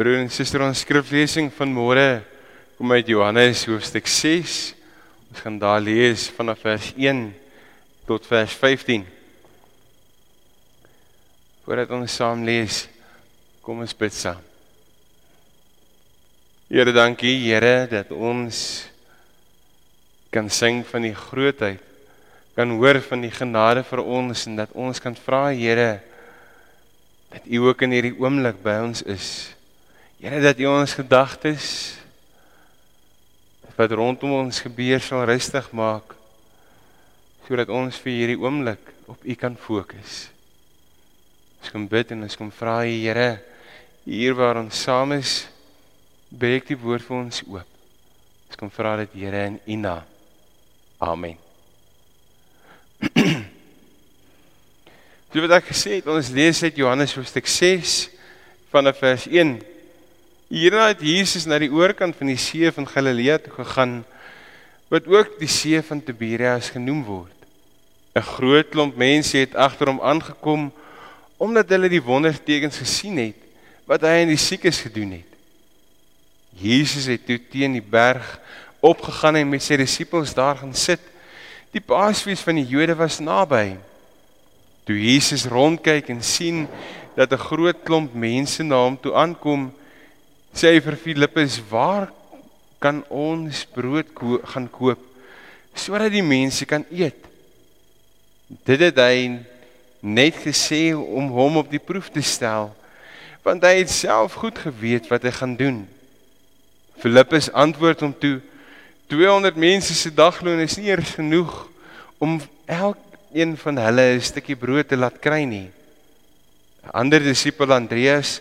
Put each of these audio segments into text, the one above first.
Broer en suster, ons skriflesing van môre kom uit Johannes hoofstuk 6. Ons gaan daar lees vanaf vers 1 tot vers 15. Voordat ons saam lees, kom ons bid saam. Here, dankie Here dat ons kan sing van die grootheid, kan hoor van die genade vir ons en dat ons kan vra Here dat U ook in hierdie oomblik by ons is. Here dat U ons gedagtes wat rondom ons gebeur sal rustig maak sodat ons vir hierdie oomblik op U kan fokus. Ons kom bid en ons kom vra Here hier waar ons saam is breek die woord vir ons oop. Ons kom vra dit Here in U naam. Amen. So wat ek gesê het, ons lees uit Johannes hoofstuk 6 vanaf vers 1 Hierna het Jesus na die oorkant van die see van Galilea toe gegaan wat ook die see van Tiberias genoem word. 'n Groot klomp mense het agter hom aangekom omdat hulle die wondertekens gesien het wat hy aan die siekes gedoen het. Jesus het toe teen die berg opgegaan en met sy disippels daar gaan sit. Die Paasfees van die Jode was naby. Toe Jesus rondkyk en sien dat 'n groot klomp mense na hom toe aankom, sê hy vir Filippus, "Waar kan ons brood ko gaan koop sodat die mense kan eet?" Dit het hy net gesê om hom op die proef te stel, want hy het self goed geweet wat hy gaan doen. Filippus antwoord hom toe, "200 mense se dagloon is nie eers genoeg om elkeen van hulle 'n stukkie brood te laat kry nie." 'n Ander disipel Andreas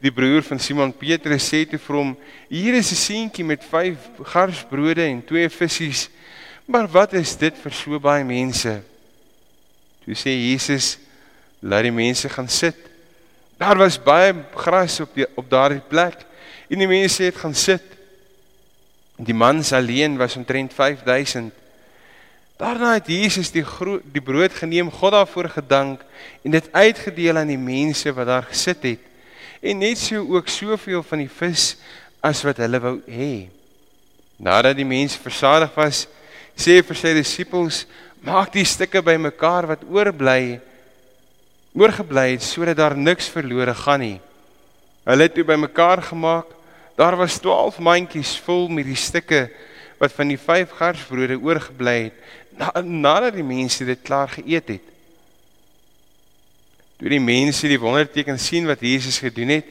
die broer van Simon Petrus sê toe vir hom: "Hier is 'n seentjie met 5 garsbrode en 2 visse. Maar wat is dit vir so baie mense?" Toe sê Jesus: "Laat die mense gaan sit." Daar was baie gras op die op daardie plek en die mense het gaan sit. Die man se alleen was omtrent 5000. Daarna het Jesus die die brood geneem, God daarvoor gedank en dit uitgedeel aan die mense wat daar gesit het en net so ook soveel van die vis as wat hulle wou hê. Nadat die mense versadig was, sê vir sy disippels: "Maak die stukke bymekaar wat oorbly, oorgebly het sodat daar niks verlore gaan nie." Hulle het toe bymekaar gemaak. Daar was 12 mandjies vol met die stukke wat van die 5 garsbrode oorgebly het nadat die mense dit klaar geëet het. Toe die mense die wonderteken sien wat Jesus gedoen het,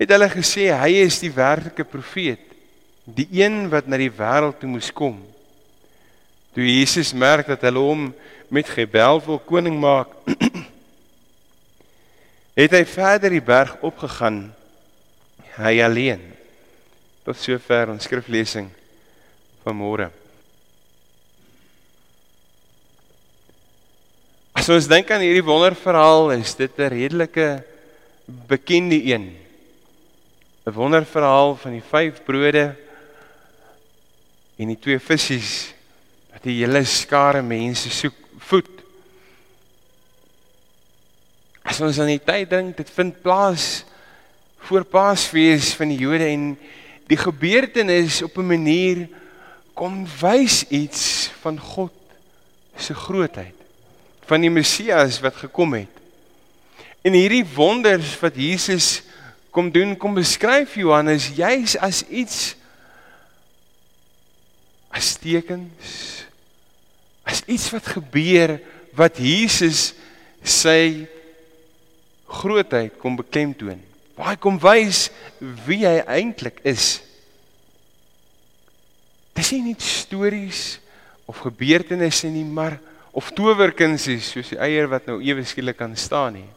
het hulle gesê hy is die werklike profeet, die een wat na die wêreld toe moes kom. Toe Jesus merk dat hulle hom met geweld wil koning maak, het hy verder die berg opgegaan, hy alleen. Tot sover ons skriflesing van As ons dink aan hierdie wonderverhaal, is dit 'n redelike bekende een. 'n Wonderverhaal van die 5 brode en die 2 visse wat die hele skare mense soek voed. As ons aan die tyd dink, dit vind plaas voor Paasfees van die Jode en die gebeurtenis op 'n manier kom wys iets van God se grootheid van die Messias wat gekom het. En hierdie wonders wat Jesus kom doen, kom beskryf Johannes juis as iets as tekens as iets wat gebeur wat Jesus sy grootheid kom beklemtoon. Waar kom wys wie hy eintlik is. Dis nie net stories of gebeurtenisse nie, maar of towerkunsies soos die eier wat nou ewe skielik kan staan nie.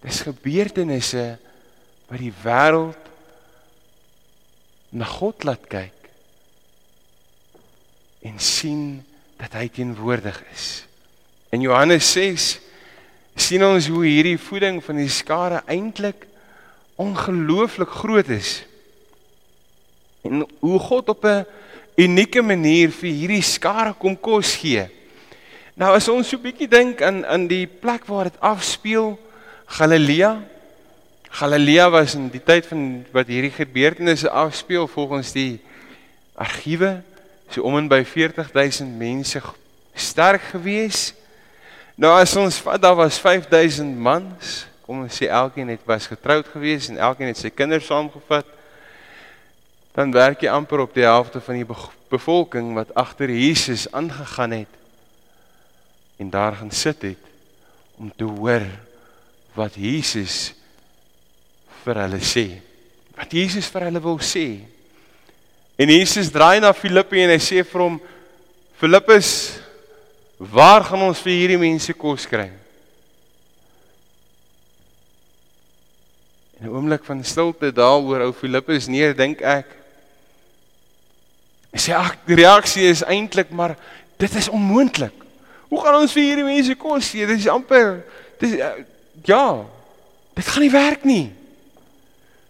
Dis gebeurtenisse wat die wêreld na God laat kyk en sien dat hy teenwoordig is. In Johannes 6 sien ons hoe hierdie voeding van die skare eintlik ongelooflik groot is. En hoe God op 'n unieke manier vir hierdie skare kom kos gee. Nou as ons so 'n bietjie dink aan aan die plek waar dit afspeel, Galilea. Galilea was in die tyd van wat hierdie gebeurtenisse afspeel volgens die argiewe so om en by 40000 mense sterk gewees. Nou as ons vat daar was 5000 mans, kom ons sê elkeen het was getroud gewees en elkeen het sy kinders saamgevat. Dan werk jy amper op die helfte van die bevolking wat agter Jesus aangegaan het en daar gaan sit het om te hoor wat Jesus vir hulle sê. Wat Jesus vir hulle wil sê. En Jesus draai na Filippe en hy sê vir hom Filippus waar gaan ons vir hierdie mense kos kry? In 'n oomblik van stilte daaroor ou Filippus neer dink ek Hy sê ag die reaksie is eintlik maar dit is onmoontlik. Hoe gaan ons vir hierdie mense kos gee? Dit is amper dis ja. Dit gaan nie werk nie.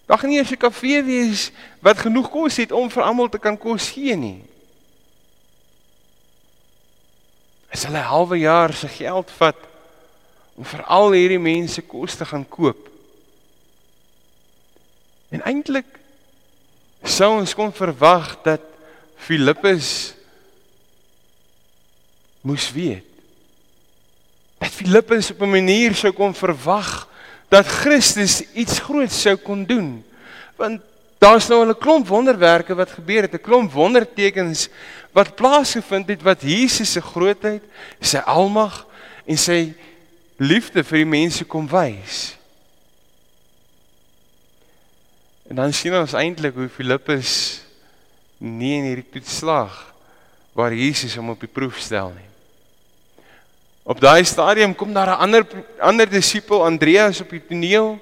Daar gaan nie 'n kafee wees wat genoeg kos het om vir almal te kan kos gee nie. As hulle halwe jaar se geld vat om vir al hierdie mense kos te gaan koop. En eintlik sou ons kon verwag dat Filippus moes weet dat Filippus op 'n manier sou kon verwag dat Christus iets groots sou kon doen. Want daar's nou 'n klomp wonderwerke wat gebeur het, 'n klomp wondertekens wat plaasgevind het wat Jesus se grootheid, sy almag en sy liefde vir die mense kom wys. En dan sien ons eintlik hoe Filippus nie in hierdie toets slaag waar Jesus hom op die proef stel nie. Op daai stadium kom daar 'n ander ander disipel Andreas op die toneel.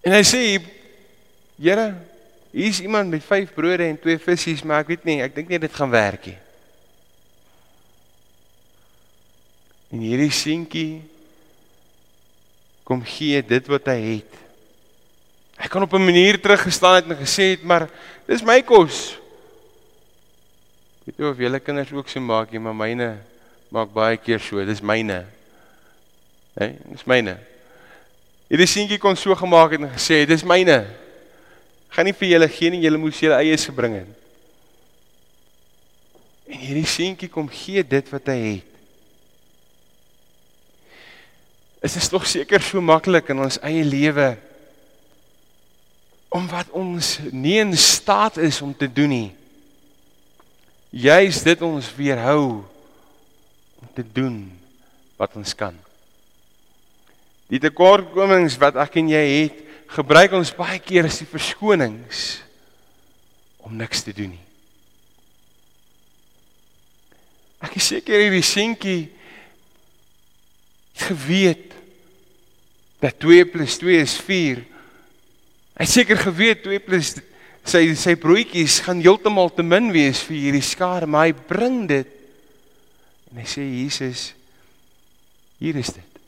En hy sê: "Here, hier is iemand met 5 brode en 2 visse, maar ek weet nie, ek dink nie dit gaan werk nie." En hierdie seentjie kom gee dit wat hy het. Hy kan op 'n manier teruggestaan het en gesê het, "Maar dis my kos." Weet jy of julle kinders ook so maak, jy maar myne maak baie keer so, dis myne. Hè, hey, dis myne. Hierdie seentjie kon so gemaak het en gesê, dis myne. Gaan nie vir julle gee nie, julle moes julle eies gebring het. En hierdie seentjie kom gee dit wat hy het. Is dit tog seker so maklik in ons eie lewe om wat ons nie in staat is om te doen nie. Juist dit ons weerhou om te doen wat ons kan. Die tekortkomings wat ek en jy het, gebruik ons baie keer as die verskonings om niks te doen nie. Ek is seker hierdie seentjie geweet dat 2 + 2 is 4. Hy seker geweet 2 + sy sy broodjies gaan heeltemal te min wees vir hierdie skare, maar hy bring dit En hy sê Jesus hier is dit.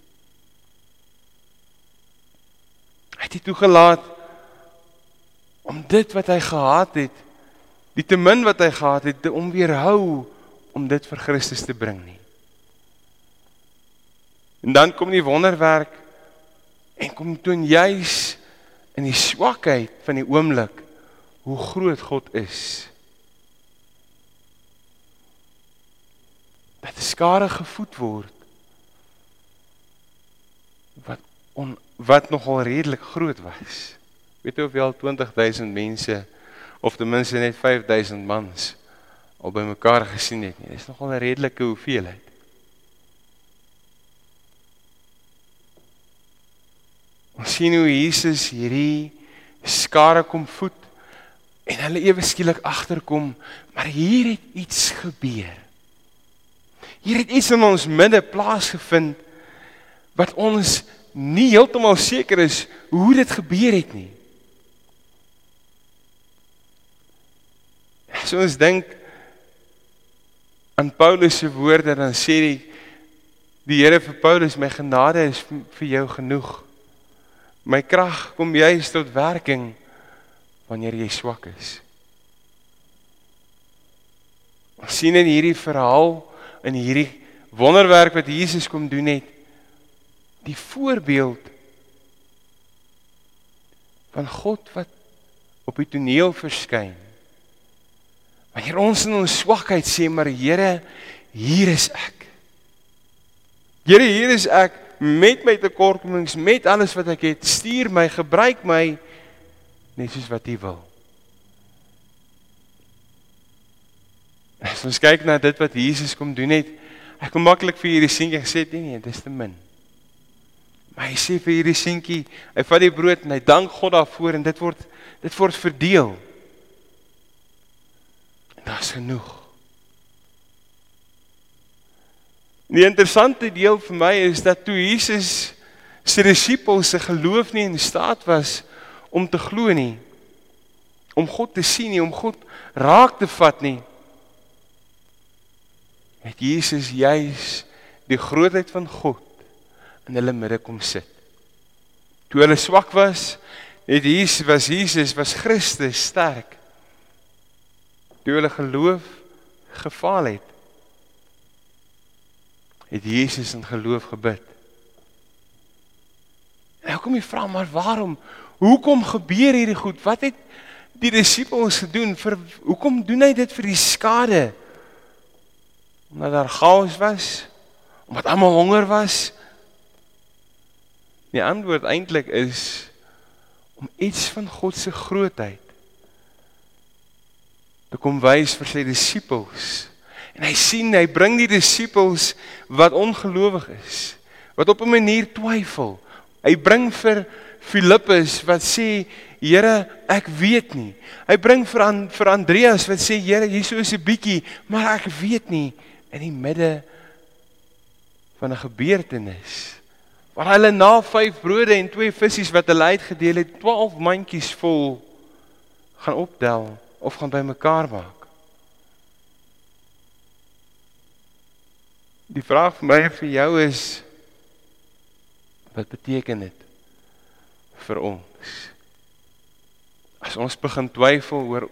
Hy het dit toegelaat om dit wat hy gehad het, die te min wat hy gehad het, om weerhou om dit vir Christus te bring nie. En dan kom die wonderwerk en kom toon juis in die swakheid van die oomblik hoe groot God is. Dat 'n skare gevoed word wat on, wat nogal redelik groot was. Weet jy of jy al 20000 mense of ten minste net 5000 mans al bymekaar gesien het nie. Dis nogal 'n redelike hoeveelheid. Ons sien hoe Jesus hierdie skare kom voed en hulle ewe skielik agterkom, maar hier het iets gebeur. Hier het iets in ons midde plaasgevind wat ons nie heeltemal seker is hoe dit gebeur het nie. So ons dink aan Paulus se woorde dan sê hy die Here vir Paulus my genade is vir jou genoeg. My krag kom juis tot werking wanneer jy swak is. Ons sien in hierdie verhaal in hierdie wonderwerk wat Jesus kom doen het die voorbeeld van God wat op die toneel verskyn. Wanneer ons in ons swakheid sê, maar Here, hier is ek. Here, hier is ek met my tekortkomings, met alles wat ek het. Stuur my, gebruik my net soos wat U wil. As ons kyk na dit wat Jesus kom doen het, ek kom maklik vir hierdie seentjie gesê nee nee, dis te min. Maar hy sê vir hierdie seentjie, hy vat die brood en hy dank God daarvoor en dit word dit word verdeel. En daar's genoeg. Die interessante deel vir my is dat toe Jesus sy disippels se geloof nie in staat was om te glo nie, om God te sien nie, om God raak te vat nie, het Jesus juis die grootheid van God in hulle midde kom sit. Toe hulle swak was, het Jesus was Jesus was Christus sterk. Toe hulle geloof gefaal het, het Jesus in geloof gebid. Nou kom jy vra maar waarom? Hoekom gebeur hierdie goed? Wat het die disippels gedoen vir hoekom doen hy dit vir die skade? Omdat daar chaos was? Omdat almal honger was? Die antwoord eintlik is om iets van God se grootheid te kom wys vir sy disippels. En hy sien hy bring die disippels wat ongelowig is, wat op 'n manier twyfel. Hy bring vir Filippus wat sê Here, ek weet nie. Hy bring vir aan vir Andreas wat sê Here, hierso is 'n bietjie, maar ek weet nie in die midde van 'n gebeurtenis waar hulle na 5 brode en 2 visse wat hulle uitgedeel het 12 mandjies vol gaan optel of gaan bymekaar maak. Die vraag vir my en vir jou is wat beteken dit vir ons? As ons begin twyfel oor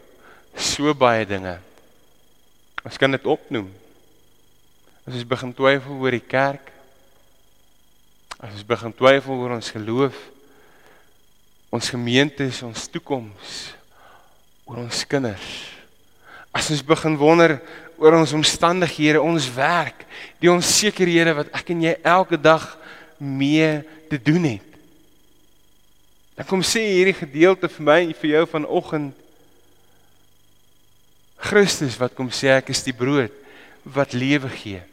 so baie dinge. Ons kan dit opnoem. As ons begin twyfel oor die kerk, As ons begin twyfel oor ons geloof, ons gemeentes, ons toekoms, oor ons kinders. As ons begin wonder oor ons omstandighede, ons werk, die onsekerhede wat ek en jy elke dag mee te doen het. Dan kom sê hierdie gedeelte vir my en vir jou vanoggend Christus wat kom sê ek is die brood wat lewe gee.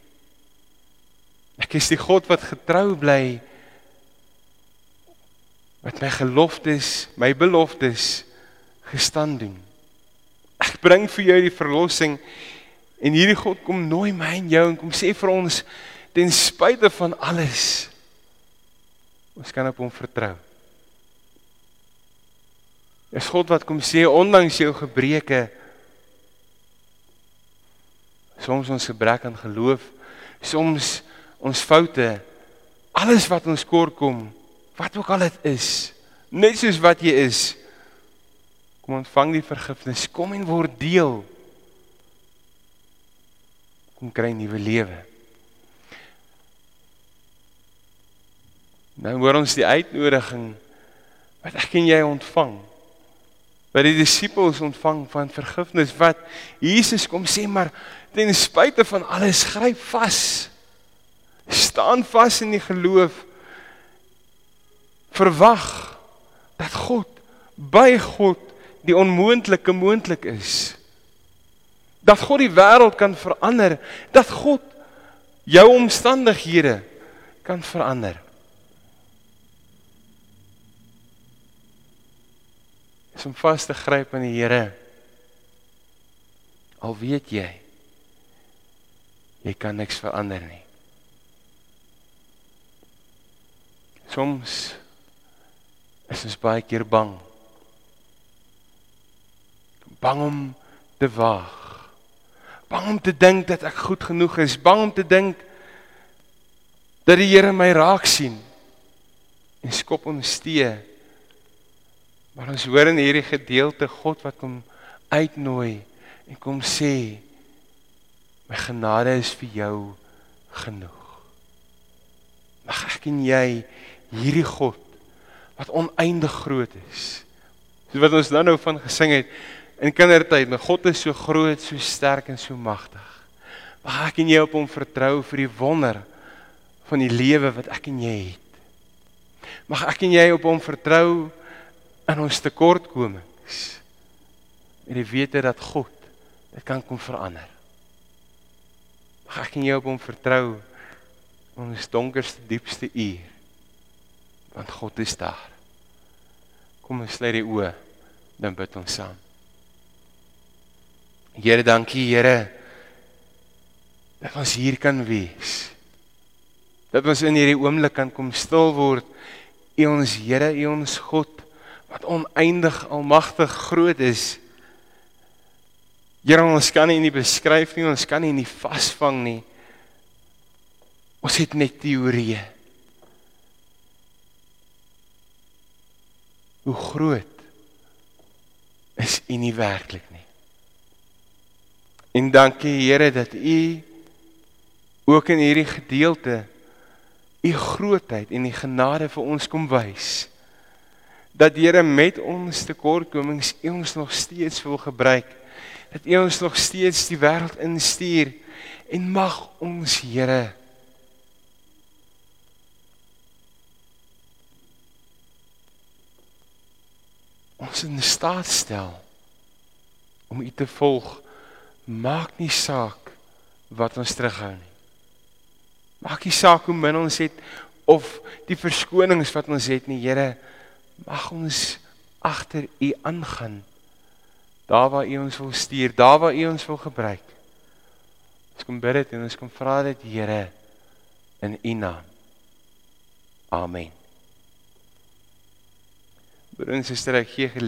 Ek is die God wat getrou bly wat my geloftes, my beloftes gestaan doen. Ek bring vir jou die verlossing en hierdie God kom nooi my en jou en kom sê vir ons ten spyte van alles ons kan op hom vertrou. Dis God wat kom sê ondanks jou gebreke soms ons gebrek aan geloof, soms ons foute, alles wat ons kort kom, wat ook al dit is, net soos wat jy is, kom ontvang die vergifnis, kom en word deel. Kom kry nuwe lewe. Nou hoor ons die uitnodiging wat ek en jy ontvang. Wat die disippels ontvang van vergifnis wat Jesus kom sê maar ten spyte van alles gryp vas staan vas in die geloof verwag dat God by God die onmoontlike moontlik is. Dat God die wêreld kan verander dat God jou omstandighede kan verander. Is om vas te gryp aan die Here. Al weet jy jy kan niks verander nie Soms is ons baie keer bang. Bang om te waag. Bang om te dink dat ek goed genoeg is, bang om te dink dat die Here my raak sien en skop ons stee. Maar ons hoor in hierdie gedeelte God wat kom uitnooi en kom sê my genade is vir jou genoeg. Mag ek en jy hierdie God wat oneindig groot is, Dis wat ons nou nou van gesing het in kindertyd. My God is so groot, so sterk en so magtig. Mag ek en jy op hom vertrou vir die wonder van die lewe wat ek en jy het. Mag ek en jy op hom vertrou in ons tekortkomings. En die wete dat God dit kan kom verander. Mag ek en jy op hom vertrou in ons donkerste diepste uur. Want God is daar. Kom ons sluit die oë dan bid ons saam. Here, dankie Here dat ons hier kan wees. Dat ons in hierdie oomblik kan kom stil word. U ons Here, U ons God wat oneindig almagtig groot is. Here, ons kan nie in die beskryf nie, ons kan nie in die vasvang nie. Ons het net teorieë. Hoe groot is U nie werklik nie. En dankie Here dat U ook in hierdie gedeelte U grootheid en die genade vir ons kom wys. Dat Here met ons tekortkomings U ons nog steeds wil gebruik. Dat U ons nog steeds die wêreld instuur en mag ons Here ons in staat stel om U te volg. Maak nie saak wat ons terughou nie. Maak nie saak hoe min ons het of die verskonings wat ons het nie, Here. Mag ons agter U aangaan. Daar waar U ons wil stuur, daar waar U ons wil gebruik. Ons kom bid dit en ons kom vra dit, Here, in U naam. Amen. Broer en suster, ek gee geleentheid